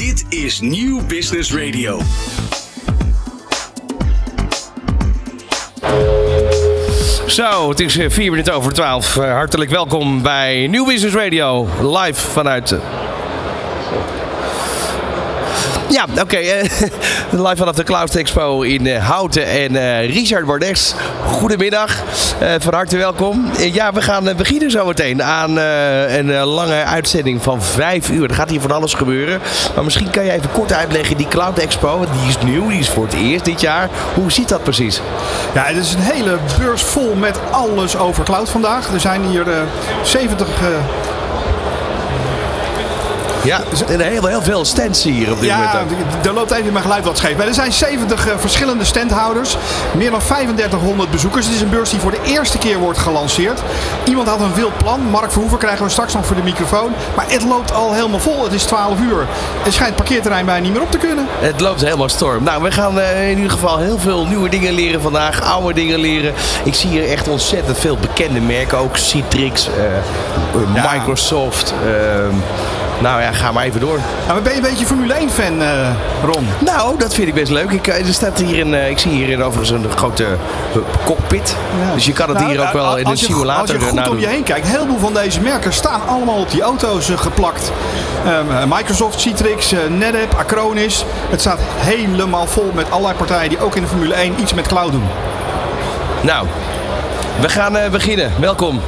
Dit is Nieuw Business Radio. Zo, het is eh, vier minuten over twaalf. Eh, hartelijk welkom bij Nieuw Business Radio. Live vanuit... Ja, oké. eh, live vanaf de Cloud Expo in eh, Houten. En eh, Richard Bordes, goedemiddag. Van harte welkom. Ja, we gaan beginnen zometeen aan een lange uitzending van vijf uur. Er gaat hier van alles gebeuren. Maar misschien kan je even kort uitleggen, die Cloud Expo, die is nieuw, die is voor het eerst dit jaar. Hoe ziet dat precies? Ja, het is een hele beurs vol met alles over cloud vandaag. Er zijn hier eh 70 eh, Ja, en heel, heel veel stands hier op dit moment. Ja, ook. d- er loopt even mijn geluid wat scheef. Maar er zijn 70 eh, verschillende standhouders. Meer dan 3500 bezoekers. Het is een beurs die voor de eerste keer wordt gelanceerd. Iemand had een wild plan. Mark Verhoeven krijgen we straks nog voor de microfoon. Maar het loopt al helemaal vol. Het is 12 uur. Er schijnt het parkeerterrein bijna niet meer op te kunnen. Het loopt helemaal storm. Nou, we gaan eh, in ieder geval heel veel nieuwe dingen leren vandaag. Oude dingen leren. Ik zie hier echt ontzettend veel bekende merken. Ook Citrix, eh, Ja. Microsoft. Nou ja, ga maar even door. Nou, ben je een beetje Formule 1 fan, eh, Ron? Nou, dat vind ik best leuk. Ik, eh, er staat hier een, eh, ik zie hier overigens een grote cockpit. Dus je kan het Nou, hier ook wel in een simulator Als je goed om je heen kijkt, een heleboel van deze merken staan allemaal op die auto's geplakt. Ehm, eh, Microsoft, Citrix, NetApp, Acronis. Het staat helemaal vol met allerlei partijen die ook in de Formule 1 iets met cloud doen. Nou, we gaan beginnen. Welkom.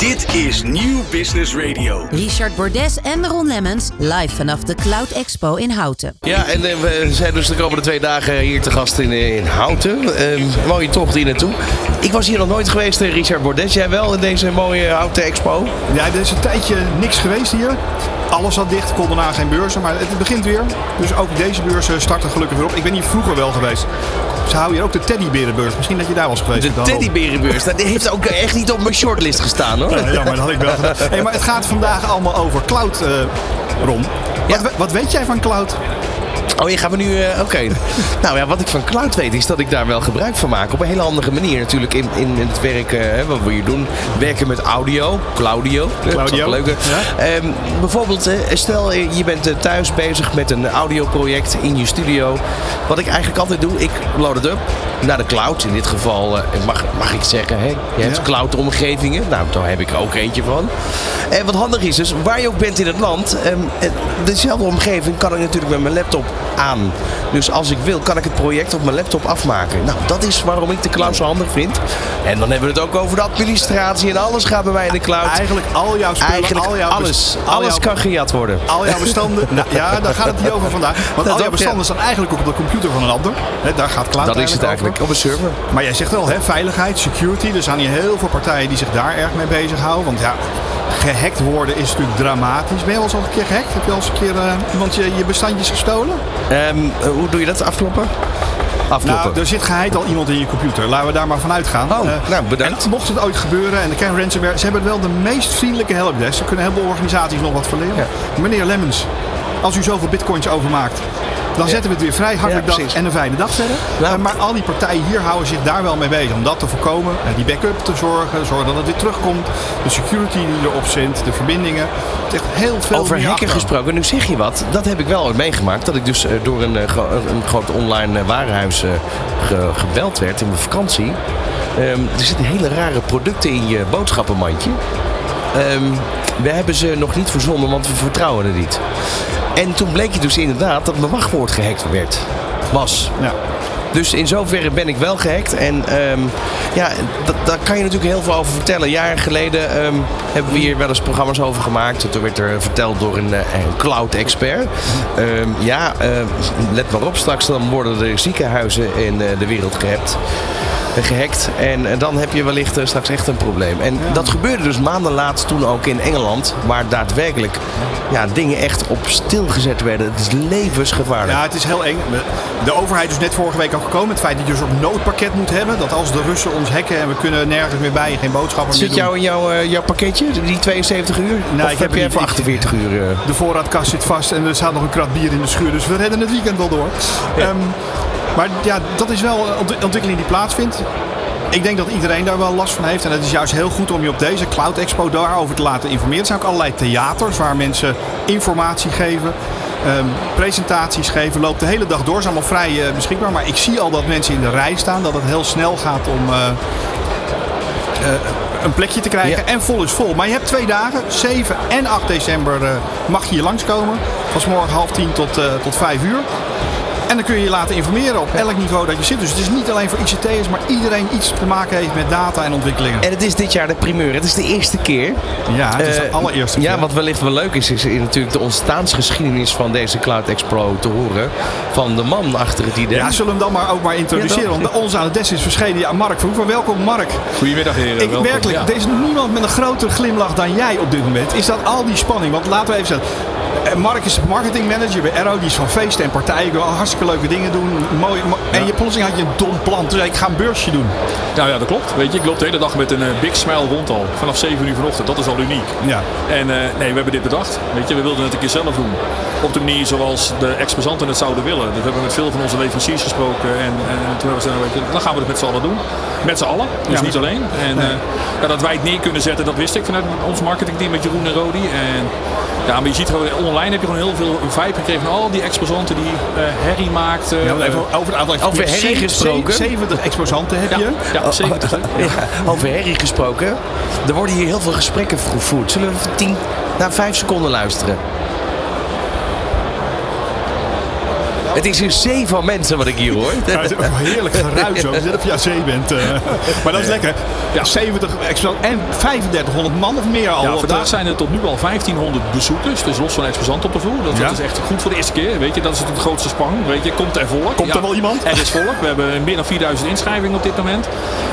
Dit is Nieuw Business Radio. Richard Bordes en Ron Lemmens live vanaf de Cloud Expo in Houten. Ja, en eh, we zijn dus de komende twee dagen hier te gast in, eh, in Houten. Ehm, mooie tocht hier naartoe. Ik was hier nog nooit geweest, eh, Richard Bordes. Jij wel in deze mooie Houten Expo? Ja, er is een tijdje niks geweest hier. Alles zat dicht, kon daarna geen beurzen, maar het begint weer. Dus ook deze beurzen starten gelukkig weer op. Ik ben hier vroeger wel geweest. Ze houden hier ook de teddyberenbeurs. Misschien dat je daar was geweest. De teddyberenbeurs. Dat heeft ook echt niet op mijn shortlist gestaan hoor. Ja, maar dat had ik wel gedaan. Hey, maar het gaat vandaag allemaal over cloud, eh Ron. Ja. Wat, we- wat weet jij van cloud? Oh, je gaat me nu... eh, Oké. nou ja, wat ik van cloud weet is dat ik daar wel gebruik van maak. Op een hele andere manier natuurlijk in, in het werk eh, wat we hier doen. Werken met audio. Claudio. dat Claudio, ook leuk, hè. Ehm, bijvoorbeeld, eh, stel je bent thuis bezig met een audioproject in je studio. Wat ik eigenlijk altijd doe, ik load het up naar de cloud. In dit geval mag, mag ik zeggen, hè, je hebt Ja. cloud omgevingen. Nou, daar heb ik er ook eentje van. En wat handig is, dus waar je ook bent in het land, ehm, eh, dezelfde omgeving kan ik natuurlijk met mijn laptop aan. Dus als ik wil, kan ik het project op mijn laptop afmaken. Nou, dat is waarom ik de cloud zo handig vind. En dan hebben we het ook over de administratie en alles gaat bij mij in de cloud. Eigenlijk al jouw spullen, Eigenlijk al jouw alles. al Alles jouw- kan gejat worden. Al jouw bestanden. nou, ja, daar gaat het niet over vandaag. Want Dat al jouw bestanden staan eigenlijk ook op de computer van een ander. Daar gaat cloud Dat is het eigenlijk, over. op een server. Maar jij zegt wel, hè, veiligheid, security. Er zijn hier heel veel partijen die zich daar erg mee bezighouden. Want ja, gehackt worden is natuurlijk dramatisch. Ben je wel eens al een keer gehackt? Heb je al eens een keer eh, iemand je, je bestandjes gestolen? Ehm, eh, hoe doe je dat? Afkloppen? Afkloppen. Nou, er zit geheid al iemand in je computer. Laten we daar maar vanuit gaan. Oh, Eh, nou, bedankt. En mocht het ooit gebeuren en de kern ransomware, ze hebben wel de meest vriendelijke helpdesk. Ze kunnen heel veel organisaties nog wat verleren. Meneer Lemmens, als u zoveel bitcoins overmaakt, dan zetten we het weer vrij. Hartelijk Ja, dag en een fijne dag verder. Eh, maar al die partijen hier houden zich daar wel mee bezig. Om dat te voorkomen, eh, die backup te zorgen, zorgen dat het weer terugkomt. De security die erop zit, de verbindingen. Het is echt heel veel Over hacken achter. gesproken, nu zeg je wat. Dat heb ik wel ooit meegemaakt. Dat ik dus eh, door een, een groot online warenhuis ge- gebeld werd in mijn vakantie. Ehm, er zitten hele rare producten in je boodschappenmandje. Ehm, we hebben ze nog niet verzonnen, want we vertrouwen het niet. En toen bleek het dus inderdaad dat mijn wachtwoord gehackt werd. Was. Ja. Dus in zoverre ben ik wel gehackt. En ehm, ja, daar kan je natuurlijk heel veel over vertellen. Jaren geleden ehm, hebben we hier wel eens programma's over gemaakt. Toen werd er verteld door een, eh, een cloud-expert. Ja, let maar op, straks dan worden er ziekenhuizen in eh, de wereld gehackt. Eh, Gehackt en eh, dan heb je wellicht eh, straks echt een probleem. En dat gebeurde dus maanden later toen ook in Engeland, waar daadwerkelijk ja, dingen echt op stilgezet werden. Het is levensgevaarlijk. Ja, het is heel eng. De overheid is net vorige week al gekomen. Het feit dat je dus ook noodpakket moet hebben. Dat als de Russen ons hacken en we kunnen nergens meer bij, geen boodschappen Zit meer jou in jouw, eh, jouw pakketje, die 72 uur? Of ik heb voor ik- 48 uur? De voorraadkast zit vast en er staat nog een krat bier in de schuur. Dus we redden het weekend wel door. Ehm, maar ja, dat is wel een ont- ontwikkeling die plaatsvindt. Ik denk dat iedereen daar wel last van heeft. En het is juist heel goed om je op deze Cloud Expo daarover te laten informeren. Er zijn ook allerlei theaters waar mensen informatie geven. ehm, presentaties geven. Loopt de hele dag door. Is allemaal vrij eh, beschikbaar. Maar ik zie al dat mensen in de rij staan. Dat het heel snel gaat om... eh, eh, een plekje te krijgen. Ja. En vol is vol. Maar je hebt twee dagen, 7 en 8 december, eh, mag je hier langskomen. Van morgen half tien tot, eh, tot 5 uur. En dan kun je je laten informeren op elk niveau dat je zit. Dus het is niet alleen voor ICT'ers, maar iedereen iets te maken heeft met data en ontwikkelingen. En het is dit jaar de primeur. Het is de eerste keer. Ja, het is de Eh, allereerste Ja, keer. wat wellicht wel leuk is, is natuurlijk de ontstaansgeschiedenis van deze Cloud Expo te horen. Van de man achter het idee. Ja, zullen we hem dan maar ook maar introduceren. Ja, want ons aan het des is verschenen. Ja, Mark Verhoeven. Welkom Mark. Goedemiddag heren. Ik, werkelijk, Ja. er is niemand met een grotere glimlach dan jij op dit moment. Is dat al die spanning? Want laten we even zeggen. Mark is marketingmanager bij Arrow. Die is van feesten en partijen. Hartstikke leuke dingen doen. Mooi, mo- En je plotseling had je een dom plan. Toen zei ik, ga een beursje doen. Nou ja, dat klopt. Weet je, ik loop de hele dag met een eh, big smile rond al. Vanaf 7 uur vanochtend. Dat is al uniek. Ja. En eh, nee, we hebben dit bedacht. Weet je, we wilden het een keer zelf doen. Op de manier zoals de exposanten het zouden willen. Dus we hebben met veel van onze leveranciers gesproken. En, en toen hebben we gezegd, weet je, dan gaan we het met z'n allen doen. Met z'n allen, dus Ja. niet alleen. En Nee. eh, ja, dat wij het neer kunnen zetten, dat wist ik vanuit ons marketingteam met Jeroen en Rodi. En ja, maar je ziet gewoon, online heb je gewoon heel veel vibe gekregen van al die exposanten die eh herrie maakten. Ja, even over het aantal Over herrie gesproken. 70 exposanten heb je. ja, ja, 70. hè? Ja, over herrie gesproken. Er worden hier heel veel gesprekken gevoerd. Zullen we even tien, na vijf seconden luisteren? Het is een zee van mensen wat ik hier hoor. Ja, het is ook heerlijk geruis ook. Of je aan zee bent. eh. Maar dat is lekker. Ja. 70 exposanten en 3500 man of meer al. Ja, vandaag zijn er tot nu al 1500 bezoekers. Dus los van exposant op de vloer. Dat, is echt goed voor de eerste keer. Weet je, dat is het grootste spang. Weet je, komt er volk? Komt er wel iemand? Er is volk. We hebben meer dan 4000 inschrijvingen op dit moment.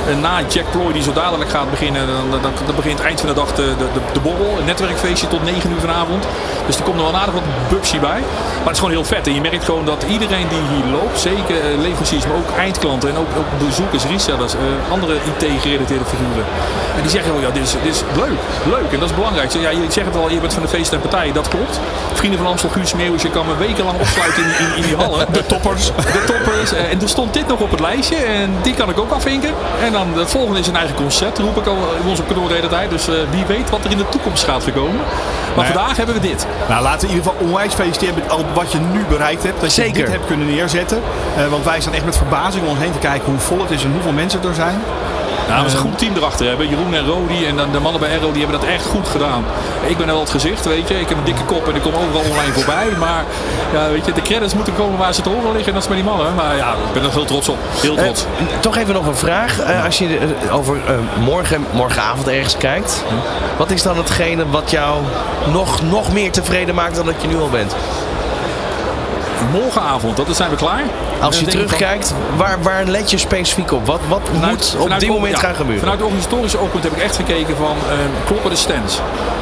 En na Jack Ploy, die zo dadelijk gaat beginnen, dan, dan, dan begint eind van de dag de, de, de, de borrel. Een netwerkfeestje tot 9 uur vanavond. Dus er komt nog wel aardig wat bubsy bij. Maar het is gewoon heel vet. En je merkt gewoon dat iedereen die hier loopt, zeker eh, leveranciers, maar ook eindklanten en ook, ook bezoekers, resellers, eh, andere IT-gerelateerde figuren. En die zeggen wel, ja, dit is, dit is leuk, leuk. En dat is belangrijk. Ja, je zegt het al, je bent van de feest en partijen, dat klopt. Vrienden van Amstel, Guus Meeuwis, je kan me wekenlang opsluiten in, in, in die hallen. De toppers. De toppers. Eh, En er stond dit nog op het lijstje en die kan ik ook afvinken. En dan het volgende is een eigen concert, roep ik al in onze kantoor de hele tijd. Dus wie weet wat er in de toekomst gaat komen. Maar ja. vandaag hebben we dit. Nou, laten we in ieder geval onwijs feliciteren met al wat je nu bereikt hebt. Dat je Zeker. dit hebt kunnen neerzetten. Eh, want wij staan echt met verbazing om ons heen te kijken hoe vol het is en hoeveel mensen er zijn. Nou, we zijn een goed team erachter hebben. Jeroen en Rodi en dan de mannen bij Arrow, die hebben dat echt goed gedaan. Ik ben wel het gezicht, weet je. Ik heb een dikke kop en ik kom overal online voorbij. Maar ja, weet je, de credits moeten komen waar ze te horen liggen. En dat is bij die mannen. Maar ja, ik ben er heel trots op. Heel trots. Eh, toch even nog een vraag. Eh, als je eh, over eh, morgen, morgenavond ergens kijkt. Wat is dan hetgene wat jou nog, nog meer tevreden maakt dan dat je nu al bent? Morgenavond, dat zijn we klaar. Als je van- terugkijkt, waar, waar let je specifiek op? Wat, wat moet op vanuit dit de- moment ja, gaan gebeuren? Vanuit de organisatorische oogpunt heb ik echt gekeken van ehm, kloppen de stands.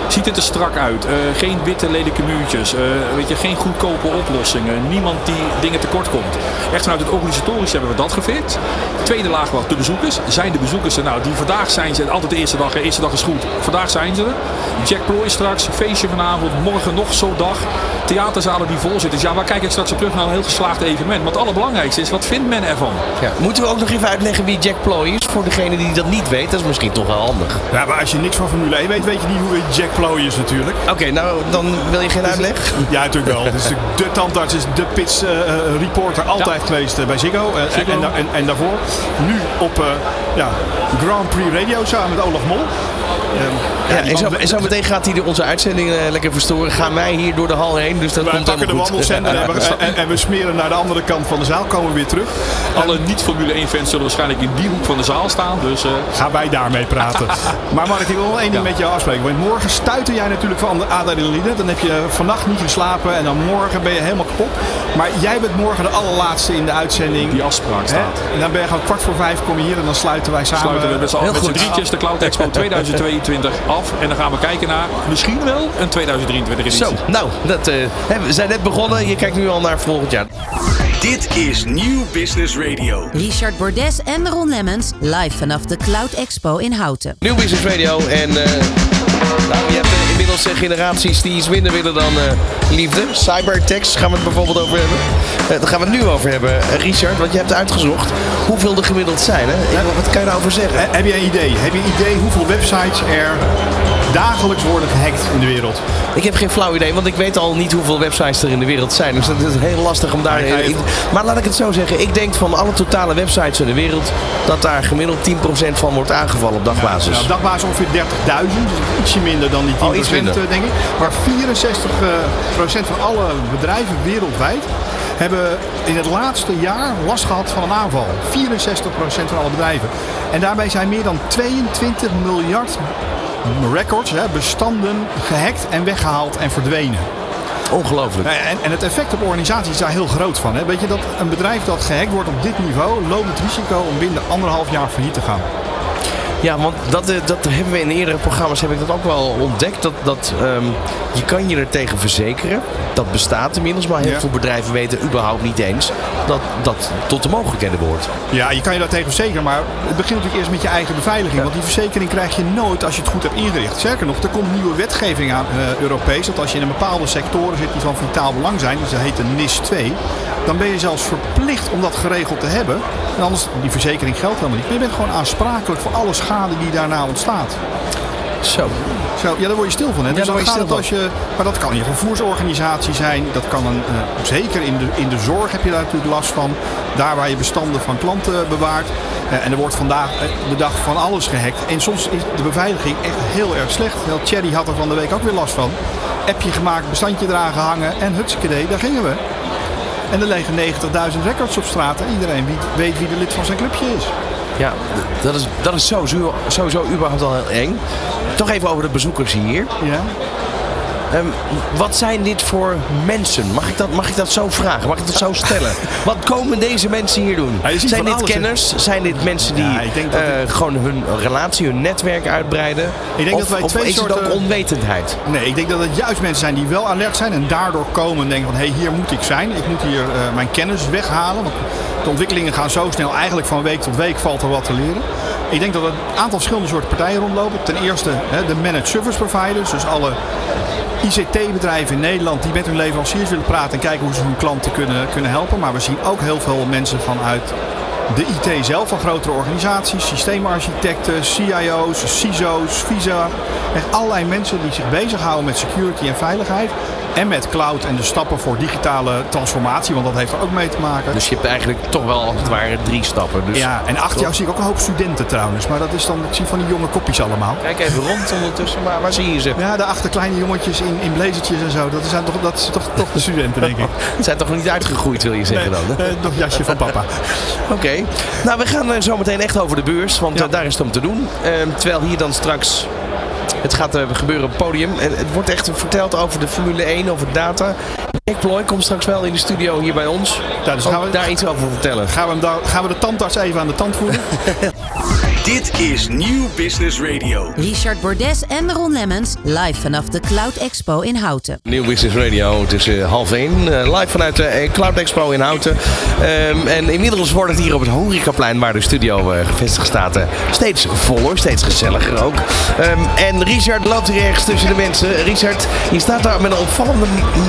Ziet het er strak uit? Eh, geen witte lelijke muurtjes. eh, weet je, geen goedkope oplossingen. Niemand die dingen tekort komt. Echt vanuit het organisatorische hebben we dat gefixt. Tweede laag was de bezoekers. Zijn de bezoekers er? Nou, die vandaag zijn ze altijd de eerste dag. hè. Eerste dag is goed. Vandaag zijn ze er. Jack Ploy straks. Feestje vanavond. Morgen nog zo'n dag. Theaterzalen die vol zitten. Dus ja, waar kijk ik straks naar een heel geslaagd evenement. Maar het allerbelangrijkste is, wat vindt men ervan? Ja. Moeten we ook nog even uitleggen wie Jack Ploy is? Voor degene die dat niet weet, dat is misschien toch wel handig. Ja, maar als je niks van Formule 1 weet, weet je niet hoe Jack Ploy is natuurlijk. Oké, nou dan wil je geen uitleg? Ja, natuurlijk wel. Natuurlijk de tandarts, is de pits eh, eh, reporter altijd geweest eh, bij Ziggo. Ziggo. En, en, en daarvoor. Nu op eh, ja, Grand Prix Radio samen met Olaf Mol. Ehm, Ja, en, zo, man- en zo meteen gaat hij onze uitzending eh, lekker verstoren. Gaan wij hier door de hal heen, dus dat wij komt pakken de wandelzender en, we- en, en we smeren naar de andere kant van de zaal. Komen we weer terug. Alle niet-Formule 1-fans zullen waarschijnlijk in die hoek van de zaal staan. Dus eh, Gaan wij daarmee praten. maar Mark, ik wil wel één ding Ja. met jou afspreken. Want morgen stuiter jij natuurlijk van de adrenaline. Dan heb je vannacht niet geslapen en dan morgen ben je helemaal kapot. Maar jij bent morgen de allerlaatste in de uitzending. die afspraak staat. En dan ben je gewoon kwart voor vijf kom je hier en dan sluiten wij samen. Sluiten we met z'n drietjes de Cloud Expo 2022 af. En dan gaan we kijken naar misschien wel een 2023 editie. Zo, nou, dat, eh, hè, we zijn net begonnen. Je kijkt nu al naar volgend jaar. Dit is Nieuw Business Radio. Richard Bordes en Ron Lemmens live vanaf de Cloud Expo in Houten. Nieuw Business Radio en... eh, nou, je inmiddels eh, generaties die iets minder willen dan eh, liefde. Cybertext gaan we het bijvoorbeeld over hebben. Eh, daar gaan we het nu over hebben. Eh, Richard, want je hebt uitgezocht hoeveel er gemiddeld zijn. Hè? Ik- Wat kan je daarover zeggen? Heb je een idee? Heb je een idee hoeveel websites er dagelijks worden gehackt in de wereld? Ik heb geen flauw idee, want ik weet al niet hoeveel websites er in de wereld zijn. Dus dat is heel lastig om daar... In- Maar laat ik het zo zeggen. Ik denk van alle totale websites in de wereld... dat daar gemiddeld 10% van wordt aangevallen op dagbasis. Nou, dagbasis ongeveer 30.000, dus ietsje minder dan die 10% Oh, iets minder. eh, denk ik. Maar 64% eh, van alle bedrijven wereldwijd hebben in het laatste jaar last gehad van een aanval. 64% van alle bedrijven. En daarbij zijn meer dan 22 miljard records, hè, bestanden gehackt en weggehaald en verdwenen. Ongelooflijk. En, en het effect op organisaties is daar heel groot van. Hè. Weet je dat een bedrijf dat gehackt wordt op dit niveau loopt het risico om binnen anderhalf jaar failliet te gaan. Ja, want dat, eh, dat hebben we in eerdere programma's heb ik dat ook wel ontdekt. Dat, dat ehm, je kan je er tegen verzekeren. Dat bestaat inmiddels, maar heel Ja. veel bedrijven weten überhaupt niet eens dat dat tot de mogelijkheden behoort. Ja, je kan je daar tegen verzekeren, maar het begint natuurlijk eerst met je eigen beveiliging. Want die verzekering krijg je nooit als je het goed hebt ingericht. Sterker nog, er komt nieuwe wetgeving aan, eh, Europees, dat als je in een bepaalde sectoren zit die van vitaal belang zijn, dus dat heet de NIS 2, dan ben je zelfs verplicht om dat geregeld te hebben. En anders, die verzekering geldt helemaal niet. Maar je bent gewoon aansprakelijk voor alle schade die daarna ontstaat. Zo. Zo, ja, daar word je stil van. Hè? Ja, dus dan je gaat het als je, maar dat kan een vervoersorganisatie zijn. Dat kan een, eh, zeker in de, in de zorg heb je daar natuurlijk last van. Daar waar je bestanden van klanten bewaart. Eh, en er wordt vandaag eh, de dag van alles gehackt. En soms is de beveiliging echt heel erg slecht. Wel, Thierry had er van de week ook weer last van. Appje gemaakt, bestandje eraan gehangen en hutskede, daar gingen we. En er liggen 90.000 records op straat. En iedereen weet wie de lid van zijn clubje is. Ja, dat is, dat is sowieso, sowieso überhaupt al heel eng. Toch even over de bezoekers hier. Ja. Ehm, wat zijn dit voor mensen? Mag ik, dat, mag ik dat zo vragen? Mag ik dat zo stellen? Wat komen deze mensen hier doen? Ja, zijn dit alles, kenners? Zijn dit mensen die Ja, ik denk dat eh, gewoon hun relatie, hun netwerk uitbreiden? Ik denk of, dat wij of twee is het soorten- ook onwetendheid? Nee, ik denk dat het juist mensen zijn die wel alert zijn en daardoor komen en denken van hé, hey, hier moet ik zijn. Ik moet hier eh, mijn kennis weghalen. Want de ontwikkelingen gaan zo snel, eigenlijk van week tot week valt er wat te leren. Ik denk dat er een aantal verschillende soorten partijen rondlopen. Ten eerste hè, de managed service providers, dus alle ICT-bedrijven in Nederland die met hun leveranciers willen praten en kijken hoe ze hun klanten kunnen, kunnen helpen. Maar we zien ook heel veel mensen vanuit de IT zelf van grotere organisaties, systeemarchitecten, CIO's, CISO's, VISA. Echt allerlei mensen die zich bezighouden met security en veiligheid. En met cloud en de stappen voor digitale transformatie, want dat heeft er ook mee te maken. Dus je hebt eigenlijk toch wel als het ware drie stappen. Dus Ja, en achter jou zie ik ook een hoop studenten trouwens. Maar dat is dan, ik zie van die jonge kopjes allemaal. Kijk even rond ondertussen, maar waar zie je ze? Ja, daarachter kleine jongetjes in, in blazertjes en zo. Dat zijn toch, dat is toch, toch de studenten, denk ik. Zijn toch nog niet uitgegroeid, wil je zeggen dan? hè? Nog jasje van papa. Oké. Nou, we gaan eh, zo meteen echt over de beurs, want Ja. eh, daar is het om te doen. Ehm, terwijl hier dan straks... Het gaat eh, gebeuren op het podium. Het wordt echt verteld over de Formule 1, over data. Jack Ploy komt straks wel in de studio hier bij ons. Ja, dus gaan we- daar iets over vertellen. Gaan we, hem daar, gaan we de tandarts even aan de tand voelen? Dit is Nieuw Business Radio. Richard Bordes en Ron Lemmens live vanaf de Cloud Expo in Houten. Nieuw Business Radio, het is eh, half één. eh, live vanuit de eh, Cloud Expo in Houten. Ehm, en inmiddels wordt het hier op het Horecaplein, waar de studio gevestigd staat, steeds voller, steeds gezelliger ook. Ehm, en Richard loopt hier ergens tussen de mensen. Richard, je staat daar met een opvallende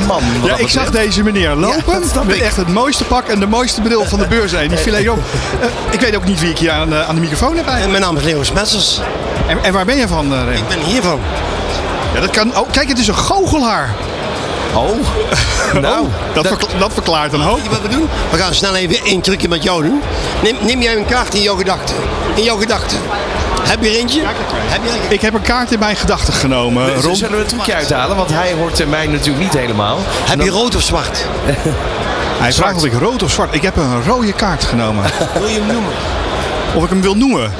man. Ja, ik zag deze meneer lopen dat met ik. echt het mooiste pak en de mooiste bril van de beurs heen. Die viel op. Ik weet ook niet wie ik hier aan, de- aan de microfoon heb En eigenlijk. Mijn naam is Leo Smetsers. En, en waar ben je van, eh, Rem? Ik ben hiervan. Ja, dat kan, oh, kijk, het is een goochelaar. Oh, nou, Oh, dat, verkla- dat verklaart een hoop. Weet je wat we doen? We gaan snel even één trucje met jou doen. Neem, neem jij een kaart in jouw gedachten. In jouw gedachten. Heb je er eentje? Heb je er Ik heb een kaart in mijn gedachten genomen, Dus Ron. zullen we een trucje uithalen? Want hij hoort eh, mij natuurlijk niet helemaal. Heb je rood of zwart? Hij vraagt of ik rood of zwart. Ik heb een rode kaart genomen. Wil je hem noemen? of ik hem wil noemen.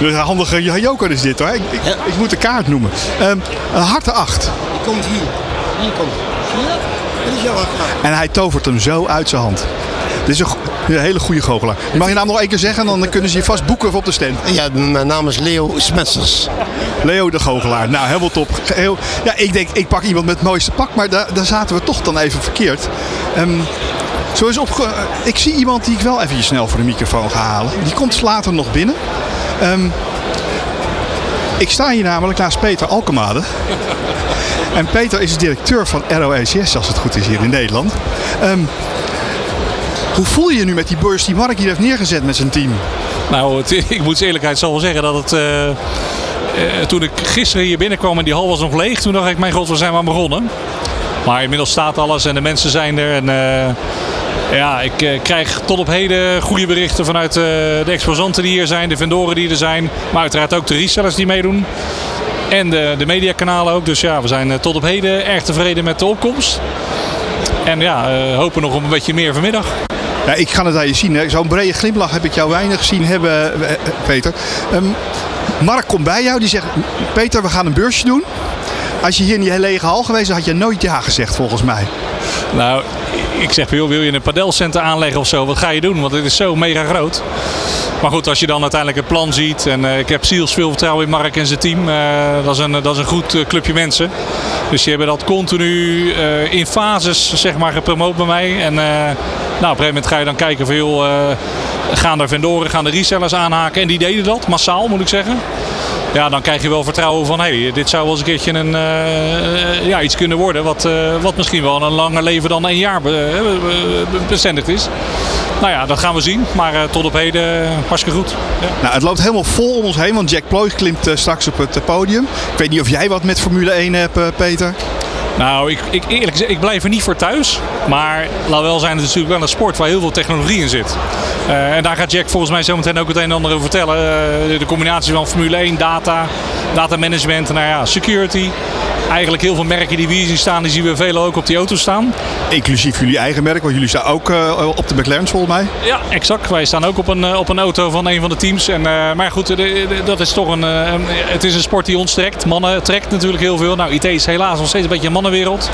Dus een handige joker is dit hoor. Ik, ik, Ja. ik moet de kaart noemen. Ehm, een harte 8. Die komt hier. Hier komt. Zie je dat? Dat is jouw kaart. En hij tovert hem zo uit zijn hand. Dit is een, hele goede goochelaar. Mag je naam nog één keer zeggen? Dan kunnen ze je vast boeken op de stand. Ja, mijn naam is Leo Smetsers. Leo de goochelaar. Nou, helemaal top. Heel, ja, ik denk, ik pak iemand met het mooiste pak. Maar daar, daar zaten we toch dan even verkeerd. Ehm, zo is opge ik zie iemand die ik wel even snel voor de microfoon ga halen. Die komt later nog binnen. Ehm, Ik sta hier namelijk naast Peter Alkemade. En Peter is directeur van ROECS, als het goed is hier in Nederland. Ehm, hoe voel je je nu met die beurs die Mark hier heeft neergezet met zijn team? Nou, het, ik moet eerlijkheid zal wel zeggen dat het... eh, eh, toen ik gisteren hier binnenkwam en die hal was nog leeg, toen dacht ik, mijn god, waar zijn we aan begonnen? Maar inmiddels staat alles en de mensen zijn er. En eh, ja, ik eh, krijg tot op heden goede berichten vanuit eh, de exposanten die hier zijn, de vendoren die er zijn. Maar uiteraard ook de resellers die meedoen. En de, de mediakanalen ook. Dus ja, we zijn eh, tot op heden erg tevreden met de opkomst. En ja, hopen nog op een beetje meer vanmiddag. Ja, ik ga het aan je zien. Zo'n brede glimlach heb ik jou weinig zien hebben, Peter. Ehm, Mark komt bij jou, die zegt... Peter, we gaan een beursje doen. Als je hier in die lege hal geweest had je nooit ja gezegd, volgens mij. Nou, ik zeg, joh, wil je een padelcenter aanleggen of zo? Wat ga je doen? Want het is zo mega groot. Maar goed, als je dan uiteindelijk het plan ziet. En eh, ik heb ziels veel vertrouwen in Mark en zijn team. Eh, dat, is een, dat is een goed eh, clubje mensen. Dus die hebben dat continu in fases zeg maar, gepromoot bij mij. En nou, op een gegeven moment ga je dan kijken van joh, gaan er vendoren, gaan de resellers aanhaken. En die deden dat, massaal moet ik zeggen. Ja, dan krijg je wel vertrouwen van hey, dit zou wel eens een keertje een, eh, ja, iets kunnen worden. Wat, eh, wat misschien wel een langer leven dan één jaar be- eh, be- be- bestendigd is. Nou ja, dat gaan we zien. Maar eh, tot op heden eh, hartstikke goed. Ja. Nou, het loopt helemaal vol om ons heen, want Jack Ploy klimt eh, straks op het eh, podium. Ik weet niet of jij wat met Formule 1 hebt, eh, Peter. Nou, ik, ik, eerlijk gezegd, ik blijf er niet voor thuis. Maar laat wel zijn, het is natuurlijk wel een sport waar heel veel technologie in zit. Eh, en daar gaat Jack volgens mij zometeen ook het een en ander over vertellen. Eh, de combinatie van Formule 1, data, data management, nou ja, security. Eigenlijk heel veel merken die we hier zien staan, die zien we veel ook op die auto's staan. Inclusief jullie eigen merk, want jullie staan ook eh, op de McLaren's volgens mij. Ja, exact. Wij staan ook op een, eh, op een auto van een van de teams. En, eh, maar goed, de- de- dat is toch een, een- Het is een sport die ons trekt. Mannen trekt natuurlijk heel veel. Nou, IT is helaas nog steeds een beetje een mannenwereld.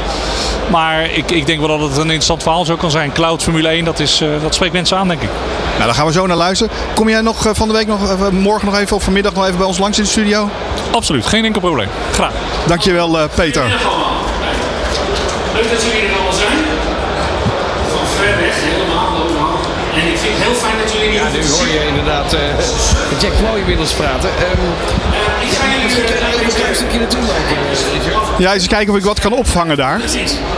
Maar ik, ik denk wel dat het een interessant verhaal zo kan zijn. Cloud Formule 1, dat, is, dat spreekt mensen aan, denk ik. Nou, daar gaan we zo naar luisteren. Kom jij nog van de week nog, morgen nog even of vanmiddag nog even bij ons langs in de studio? Absoluut, geen enkel probleem. Graag. Dankjewel, eh, Peter. Leuk dat jullie er allemaal zijn. Van ver weg, helemaal, helemaal. En ik vind het heel fijn dat jullie hier Ja, nu hoor je inderdaad eh, Jack Ploy inmiddels praten. Ehm, Ik ga jullie even een klein stukje naartoe lopen, eh. Ja, eens kijken of ik wat kan opvangen daar.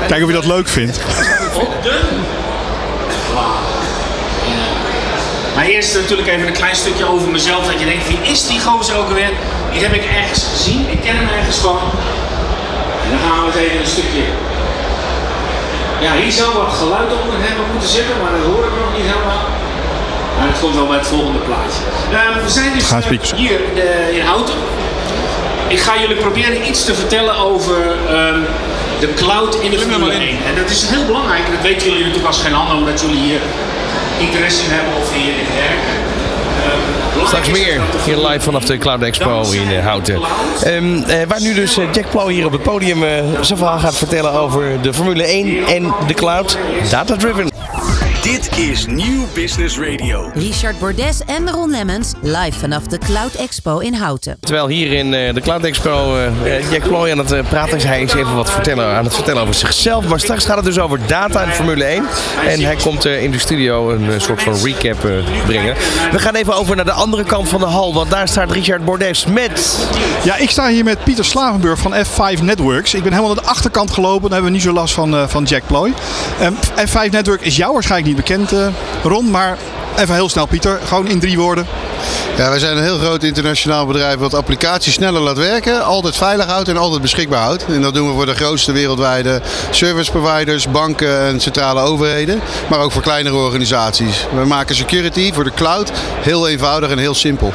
Kijken of je dat leuk vindt. Maar eerst natuurlijk even een klein stukje over mezelf. Dat je denkt, wie is die gozer ook alweer? Die heb ik ergens gezien. Ik ken hem ergens van. En dan gaan we het even een stukje... Ja, hier zou wat geluid onder hebben moeten zitten, maar dat hoor ik nog niet helemaal. Maar het komt wel bij het volgende plaatje. Eh, we zijn dus eh, hier in, de- in Houten. Ik ga jullie proberen iets te vertellen over ehm, de cloud in de Formule 1. En dat is heel belangrijk. Dat weten jullie natuurlijk als geen ander, omdat jullie hier interesse in hebben of hier in werken. Straks meer hier live vanaf de Cloud Expo in eh, Houten. Ehm, eh, waar nu dus eh, Jack Ploy hier op het podium eh, zijn verhaal gaat vertellen over de Formule 1 en de cloud. Data driven. Dit is Nieuw Business Radio. Richard Bordes en Ron Lemmens live vanaf de Cloud Expo in Houten. Terwijl hier in eh, de Cloud Expo eh, eh, Jack Ploy aan het praten is, hij is even wat vertellen, aan het vertellen over zichzelf. Maar straks gaat het dus over data en Formule 1. En hij komt in de studio een soort van recap brengen. We gaan even over naar de andere kant van de hal, want daar staat Richard Bordes met... Ja, ik sta hier met Pieter Slavenburg van F5 Networks. Ik ben helemaal naar de achterkant gelopen. Dan hebben we niet zo last van, eh, van Jack Ploy. Ehm, F5 Network is jou waarschijnlijk niet bekend, eh, Ron. Maar even heel snel, Pieter. Gewoon in drie woorden. Ja, wij zijn een heel groot internationaal bedrijf wat applicaties sneller laat werken, altijd veilig houdt en altijd beschikbaar houdt. En dat doen we voor de grootste wereldwijde service providers, banken en centrale overheden, maar ook voor kleinere organisaties. We maken security voor de cloud heel eenvoudig en heel simpel.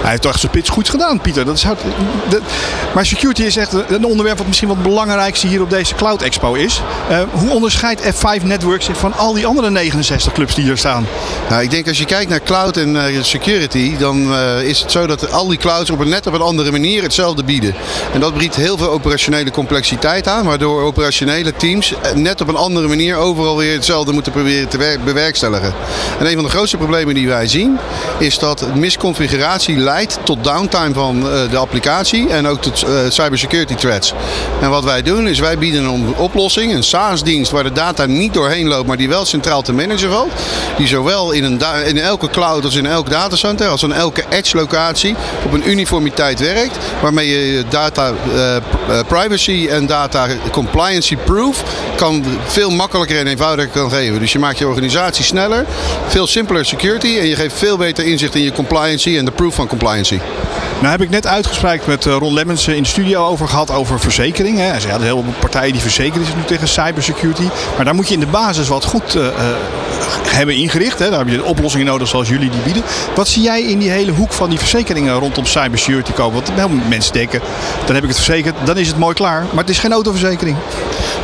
Hij heeft toch zijn pitch goed gedaan, Pieter. Dat is, maar security is echt een onderwerp wat misschien wat het belangrijkste hier op deze Cloud Expo is. Eh, hoe onderscheidt F5 Networks zich van al die andere 69 clubs die hier staan? Nou, ik denk als je kijkt naar cloud en eh, security, dan eh, is het zo dat al die clouds op een net op een andere manier hetzelfde bieden. En dat biedt heel veel operationele complexiteit aan, waardoor operationele teams net op een andere manier overal weer hetzelfde moeten proberen te wer- bewerkstelligen. En een van de grootste problemen die wij zien, is dat misconfiguratie leidt tot downtime van eh, de applicatie en ook tot eh, cybersecurity threats. En wat wij doen is wij bieden een oplossing, een SaaS-dienst waar de data niet doorheen loopt, maar die wel centraal te managen valt. Die zowel in, een in elke cloud als in elk datacenter, als in elke edge-locatie op een uniformiteit werkt, waarmee je data eh, privacy en data compliancy proof kan veel makkelijker en eenvoudiger kan geven. Dus je maakt je organisatie sneller, veel simpeler security en je geeft veel beter inzicht in je compliancy en de proof van compliancy. Nou heb ik net uitgesproken met eh, Ron Lemmens eh, in de studio over gehad over verzekering. Hij zei, er zijn heel veel partijen die verzekerd zijn nu tegen cybersecurity. Maar daar moet je in de basis wat goed eh, hebben ingericht. Hè. Daar heb je oplossingen nodig zoals jullie die bieden. Wat zie jij in die hele hoek van die verzekeringen rondom cybersecurity komen? Want veel mensen denken, dan heb ik het verzekerd, dan is het mooi klaar. Maar het is geen autoverzekering.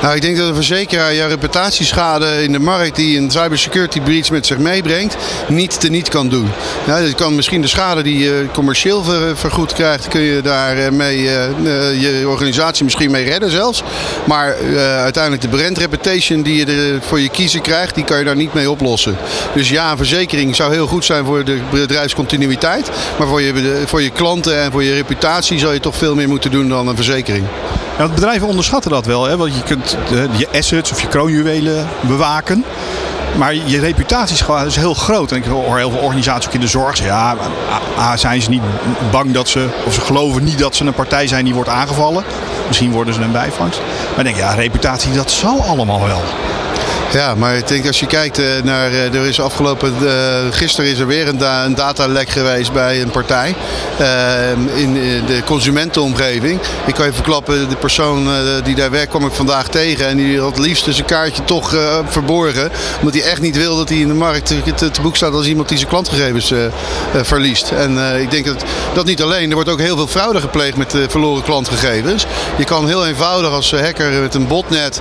Nou, ik denk dat een verzekeraar je reputatieschade in de markt die een cybersecurity breach met zich meebrengt, niet te niet kan doen. Ja, je kan misschien de schade die je commercieel ver- vergoed krijgt, kun je daar eh, eh, eh, je organisatie misschien mee redden zelfs. Maar uiteindelijk de brand reputation die je er voor je kiezer krijgt, die kan je daar niet mee oplossen. Dus ja, een verzekering zou heel goed zijn voor de bedrijfscontinuïteit. Maar voor je, voor je klanten en voor je reputatie zal je toch veel meer moeten doen dan een verzekering. Ja, bedrijven onderschatten dat wel. Hè? Want je kunt je assets of je kroonjuwelen bewaken. Maar je reputatie is heel groot. En ik hoor heel veel organisaties ook in de zorg ja, zijn ze niet bang dat ze... of ze geloven niet dat ze een partij zijn die wordt aangevallen. Misschien worden ze een bijvangst. Maar ik denk, ja, reputatie, dat zal allemaal wel. Ja, maar ik denk als je kijkt eh, naar, eh, er is afgelopen, eh, gisteren is er weer een, da een datalek geweest bij een partij in de consumentenomgeving. Ik kan je verklappen, de persoon die daar werkt kwam ik vandaag tegen en die had liefst zijn kaartje toch verborgen. Omdat hij echt niet wil dat hij in de markt te, te, boek staat als iemand die zijn klantgegevens verliest. En ik denk dat dat niet alleen, er wordt ook heel veel fraude gepleegd met verloren klantgegevens. Je kan heel eenvoudig als hacker met een botnet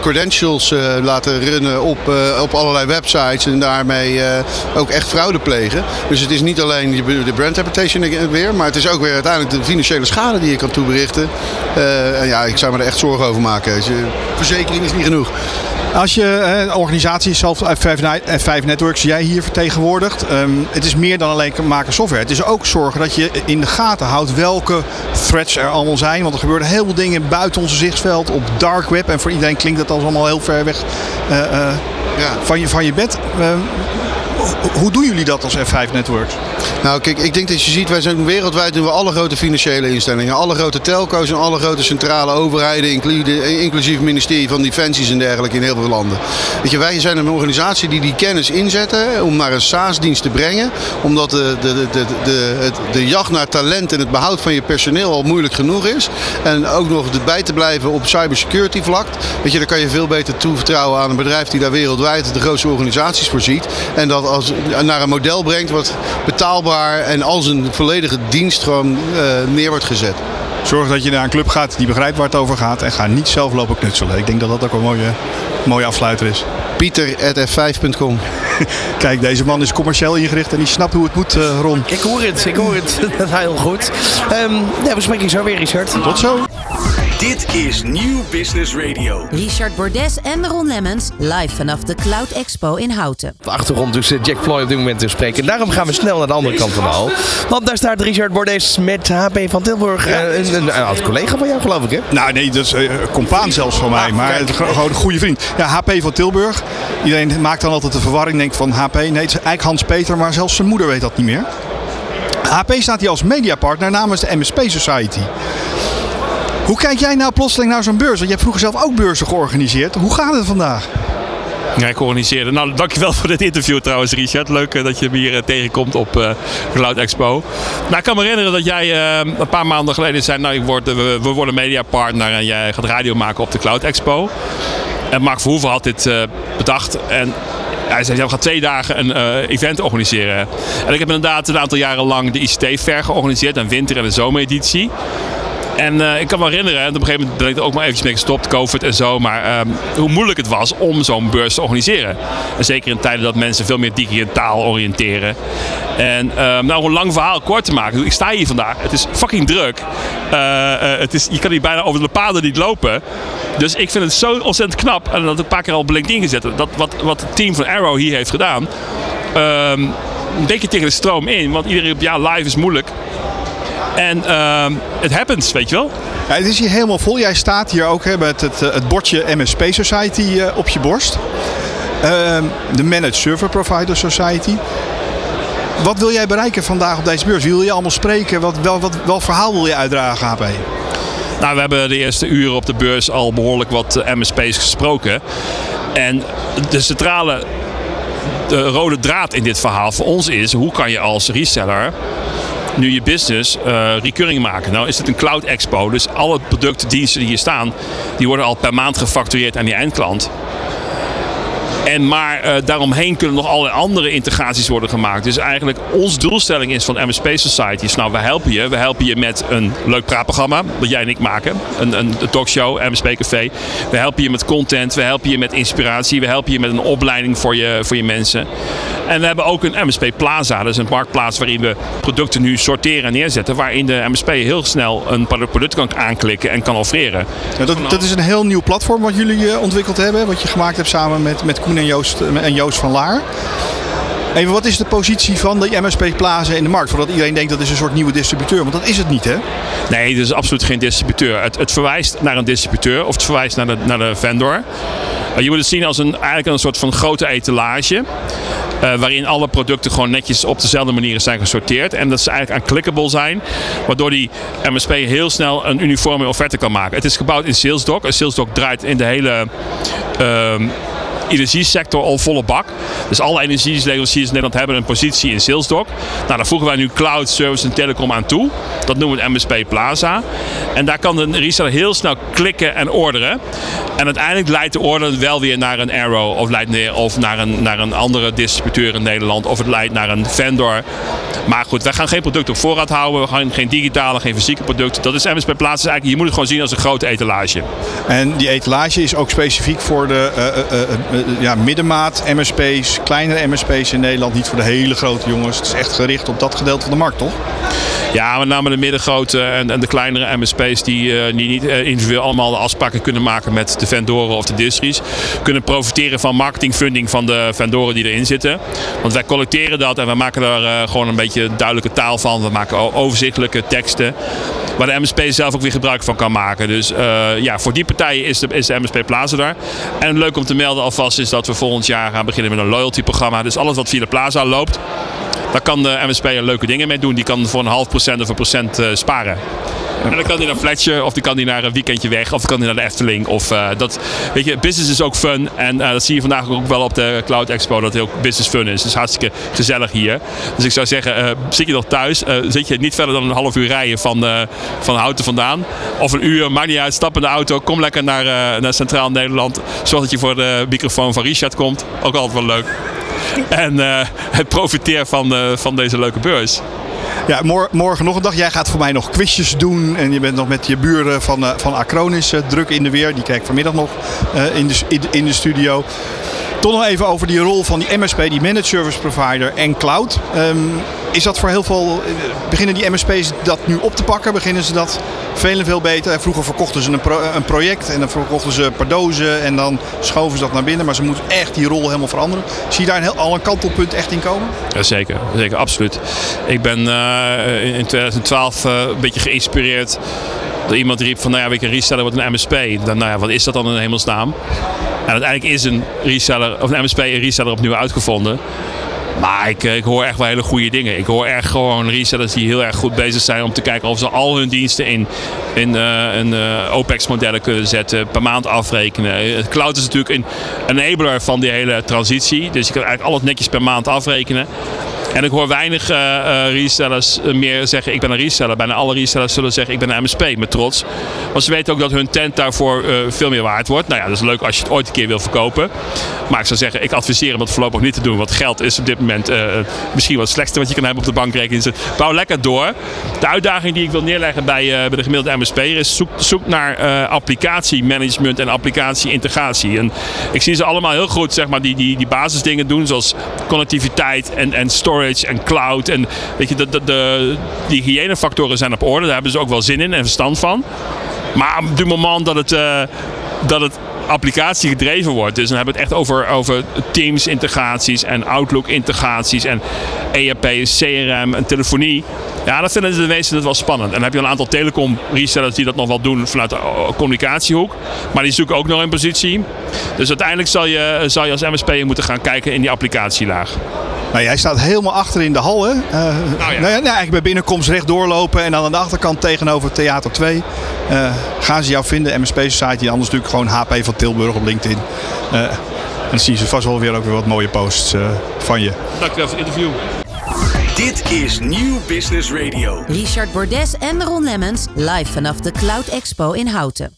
credentials laten runnen op, eh, op allerlei websites en daarmee eh, ook echt fraude plegen. Dus het is niet alleen de brand reputation weer, maar het is ook weer uiteindelijk de financiële schade die je kan toeberichten. Eh, en ja, ik zou me er echt zorgen over maken. Eh, verzekering is niet genoeg. Als je eh, organisatie zelf F5, Ni- F5 Networks, jij hier vertegenwoordigt. ehm, het is meer dan alleen maken software. Het is ook zorgen dat je in de gaten houdt welke threats er allemaal zijn. Want er gebeuren heel veel dingen buiten onze zichtsveld op dark web. En voor iedereen klinkt dat als allemaal heel ver weg eh, eh, van, je, van je bed. Ho- hoe doen jullie dat als F5 Networks? Nou, kijk, ik denk dat je ziet, wij zijn wereldwijd doen we alle grote financiële instellingen, alle grote telco's en alle grote centrale overheden, inclu- inclusief het ministerie van Defensies en dergelijke in heel veel landen. Weet je, wij zijn een organisatie die die kennis inzetten om naar een SaaS-dienst te brengen, omdat de, de, de, de, de, jacht naar talent en het behoud van je personeel al moeilijk genoeg is. En ook nog bij te blijven op cybersecurity vlak. Weet je, dan kan je veel beter toevertrouwen aan een bedrijf die daar wereldwijd de grootste organisaties voorziet. En dat als, naar een model brengt wat betaalbaar en als een volledige dienst gewoon eh, neer wordt gezet. Zorg dat je naar een club gaat die begrijpt waar het over gaat. En ga niet zelf lopen knutselen. Ik denk dat dat ook een mooie, mooie afsluiter is. Pieter.f5.com Kijk, deze man is commercieel ingericht en die snapt hoe het moet, eh, Ron. Ik hoor het, ik hoor het. Dat is heel goed. Ehm ja, we spreken zo weer, Richard. Tot zo. Dit is Nieuw Business Radio. Richard Bordes en Ron Lemmens live vanaf de Cloud Expo in Houten. Op de achtergrond dus Jack Ploy op dit moment te spreken. Daarom gaan we snel naar de andere kant van de hal. Want daar staat Richard Bordes met HP van Tilburg. Eh, Een, een, een oud collega van jou, geloof ik, hè? Nou nee, dat is eh, compaan zelfs van mij, maar kijk. gro- gewoon een goede vriend. Ja, HP van Tilburg. Iedereen maakt dan altijd de verwarring, denkt van HP. Nee, het is eigenlijk Hans Peter, maar zelfs zijn moeder weet dat niet meer. HP staat hier als mediapartner namens de MSP Society. Hoe kijk jij nou plotseling naar zo'n beurs? Want je hebt vroeger zelf ook beurzen georganiseerd. Hoe gaat het vandaag? Ja, ik organiseerde. Nou, dankjewel voor dit interview trouwens, Richard. Leuk eh, dat je hier eh, tegenkomt op eh Cloud Expo. Nou, ik kan me herinneren dat jij een paar maanden geleden zei... Nou, ik word, we, worden mediapartner en jij gaat radio maken op de Cloud Expo. En Mark Verhoeven had dit bedacht en... Hij zei, we gaan twee dagen een eh, event organiseren. En ik heb inderdaad een aantal jaren lang de ICT-fair georganiseerd. Een winter- en een zomereditie. En eh, ik kan me herinneren, en op een gegeven moment ben ik er ook maar eventjes mee gestopt, COVID en zo. Maar ehm, hoe moeilijk het was om zo'n beurs te organiseren. En zeker in tijden dat mensen veel meer digitaal oriënteren. En ehm, nou, om een lang verhaal kort te maken. Ik sta hier vandaag. Het is fucking druk. Eh, eh, het is, je kan hier bijna over de paden niet lopen. Dus ik vind het zo ontzettend knap. En dat een paar keer al op LinkedIn gezet. Dat wat, wat het team van Arrow hier heeft gedaan. Ehm, een beetje tegen de stroom in. Want iedereen roept, ja, live is moeilijk. En ehm, het happens, weet je wel. Ja, het is hier helemaal vol. Jij staat hier ook hè, met het, eh, het bordje MSP Society eh, op je borst. Ehm, de Managed Server Provider Society. Wat wil jij bereiken vandaag op deze beurs? Wie wil je allemaal spreken? Wat, wel, wat, welk verhaal wil je uitdragen, HP? Nou, we hebben de eerste uren op de beurs al behoorlijk wat eh, MSP's gesproken. En de centrale de rode draad in dit verhaal voor ons is... hoe kan je als reseller nu je business eh recurring maken. Nou is het een cloud expo, dus alle producten, diensten die hier staan, die worden al per maand gefactureerd aan die eindklant. En maar eh, daaromheen kunnen nog allerlei andere integraties worden gemaakt. Dus eigenlijk onze doelstelling is van MSP Society nou we helpen je. We helpen je met een leuk praatprogramma, dat jij en ik maken. Een, een, een talkshow, MSP Café. We helpen je met content, we helpen je met inspiratie. We helpen je met een opleiding voor je, voor je mensen. En we hebben ook een MSP Plaza, dat is een marktplaats waarin we producten nu sorteren en neerzetten. Waarin de MSP heel snel een product kan aanklikken en kan offreren. Ja, dat, dat is een heel nieuw platform wat jullie eh, ontwikkeld hebben. Wat je gemaakt hebt samen met, met Koen en Joost, eh, en Joost van Laar. Even, wat is de positie van de MSP Plaza in de markt? Voordat iedereen denkt dat is een soort nieuwe distributeur. Want dat is het niet, hè? Nee, het is absoluut geen distributeur. Het, het verwijst naar een distributeur of het verwijst naar de, naar de vendor. Je moet het zien als een, eigenlijk een soort van grote etalage. eh, waarin alle producten gewoon netjes op dezelfde manier zijn gesorteerd. En dat ze eigenlijk aan-clickable zijn. Waardoor die MSP heel snel een uniforme offerte kan maken. Het is gebouwd in SalesDoc. En SalesDoc draait in de hele... ehm, energiesector al volle bak. Dus alle energieleveranciers in Nederland hebben een positie in SalesDoc. Nou, daar voegen wij nu cloud, service en telecom aan toe. Dat noemen we MSP Plaza. En daar kan de reseller heel snel klikken en orderen. En uiteindelijk leidt de order wel weer naar een Arrow of, leidt neer, of naar, een, naar een andere distributeur in Nederland. Of het leidt naar een vendor. Maar goed, wij gaan geen producten op voorraad houden. We gaan geen digitale, geen fysieke producten. Dat is MSP Plaza. Is eigenlijk, je moet het gewoon zien als een grote etalage. En die etalage is ook specifiek voor de eh, eh, eh, ja, middenmaat MSP's, kleinere MSP's in Nederland. Niet voor de hele grote jongens. Het is echt gericht op dat gedeelte van de markt, toch? Ja, met name de middengrote en, de kleinere MSP's die, eh, die niet eh, individueel allemaal de afspraken kunnen maken met de vendoren of de distries. Kunnen profiteren van marketingfunding van de vendoren die erin zitten. Want wij collecteren dat en we maken daar eh, gewoon een beetje duidelijke taal van. We maken overzichtelijke teksten. Waar de MSP zelf ook weer gebruik van kan maken. Dus eh, ja, voor die partijen is de, is de MSP Plaza daar. En leuk om te melden alvast is dat we volgend jaar gaan beginnen met een loyalty programma. Dus alles wat via de Plaza loopt, daar kan de MSP leuke dingen mee doen. Die kan voor een half procent of een procent eh, sparen. En dan kan hij naar Fletcher, of die kan hij naar een weekendje weg, of dan kan hij naar de Efteling. Of, eh, dat, weet je, business is ook fun. En eh, dat zie je vandaag ook wel op de Cloud Expo, dat heel business fun is. Is hartstikke gezellig hier. Dus ik zou zeggen, eh, zit je nog thuis, zit je niet verder dan een half uur rijden van, van Houten vandaan. Of een uur, maakt niet uit, stap in de auto, kom lekker naar, naar Centraal Nederland. Zorg dat je voor de microfoon van Richard komt. Ook altijd wel leuk. En het profiteer van, van deze leuke beurs. Ja, mor- morgen nog een dag. Jij gaat voor mij nog quizjes doen. En je bent nog met je buren van, eh, van Acronis eh, druk in de weer. Die kijk ik vanmiddag nog eh, in, de, in, in de studio. Toch nog even over die rol van die MSP, die Managed Service Provider en Cloud. Ehm, is dat voor heel veel. eh, Beginnen die MSP's dat nu op te pakken? Beginnen ze dat veel en veel beter? En Vroeger verkochten ze een, een project en dan verkochten ze per dozen en dan schoven ze dat naar binnen. Maar ze moeten echt die rol helemaal veranderen. Zie je daar een heel, al een kantelpunt echt in komen? Ja, zeker, absoluut. Ik ben eh, in in 2012 eh, een beetje geïnspireerd door iemand riep van, nou ja, je, een reseller wordt een MSP. Dan, nou ja, wat is dat dan in hemelsnaam? En uiteindelijk is een reseller, of een MSP een reseller opnieuw uitgevonden. Maar ik, eh, ik hoor echt wel hele goede dingen. Ik hoor echt gewoon resellers die heel erg goed bezig zijn om te kijken of ze al hun diensten in, in eh, een eh, OPEX-modellen kunnen zetten, per maand afrekenen. Eh, Cloud is natuurlijk een enabler van die hele transitie. Dus je kan eigenlijk alles netjes per maand afrekenen. En ik hoor weinig eh, eh, resellers eh, meer zeggen ik ben een reseller. Bijna alle resellers zullen zeggen ik ben een MSP met trots. Want ze weten ook dat hun tent daarvoor veel meer waard wordt. Nou ja, dat is leuk als je het ooit een keer wil verkopen. Maar ik zou zeggen, ik adviseer hem dat voorlopig niet te doen. Want geld is op dit moment misschien wat het slechtste wat je kan hebben op de bankrekening. Dus bouw lekker door. De uitdaging die ik wil neerleggen bij, bij de gemiddelde MSP'er is zoek, zoek naar applicatiemanagement en applicatie-integratie. En ik zie ze allemaal heel goed zeg maar, die, die, die basisdingen doen. Zoals connectiviteit en, en storage en cloud. En weet je, de, de, de, hygiënefactoren zijn op orde. Daar hebben ze ook wel zin in en verstand van. Maar op het moment dat het, eh, dat het applicatie gedreven wordt. Dus dan hebben we het echt over, over Teams integraties en Outlook integraties en ERP, CRM en telefonie. Ja, dat vinden de meesten het wel spannend. En dan heb je een aantal telecom resellers die dat nog wel doen vanuit de eh, communicatiehoek. Maar die zoeken ook nog in positie. Dus uiteindelijk zal je, zal je als MSP moeten gaan kijken in die applicatielaag. Nou, jij staat helemaal achter in de hal, hè? Uh, nou ja. Nou ja, eigenlijk bij binnenkomst recht doorlopen en dan aan de achterkant tegenover Theater 2 uh, gaan ze jou vinden. MSP Society, anders natuurlijk gewoon HP van Tilburg op LinkedIn. Uh, en dan zien ze vast wel weer ook weer wat mooie posts van je. Dankjewel voor het interview. Dit is Nieuw Business Radio. Richard Bordes en Ron Lemmens live vanaf de Cloud Expo in Houten.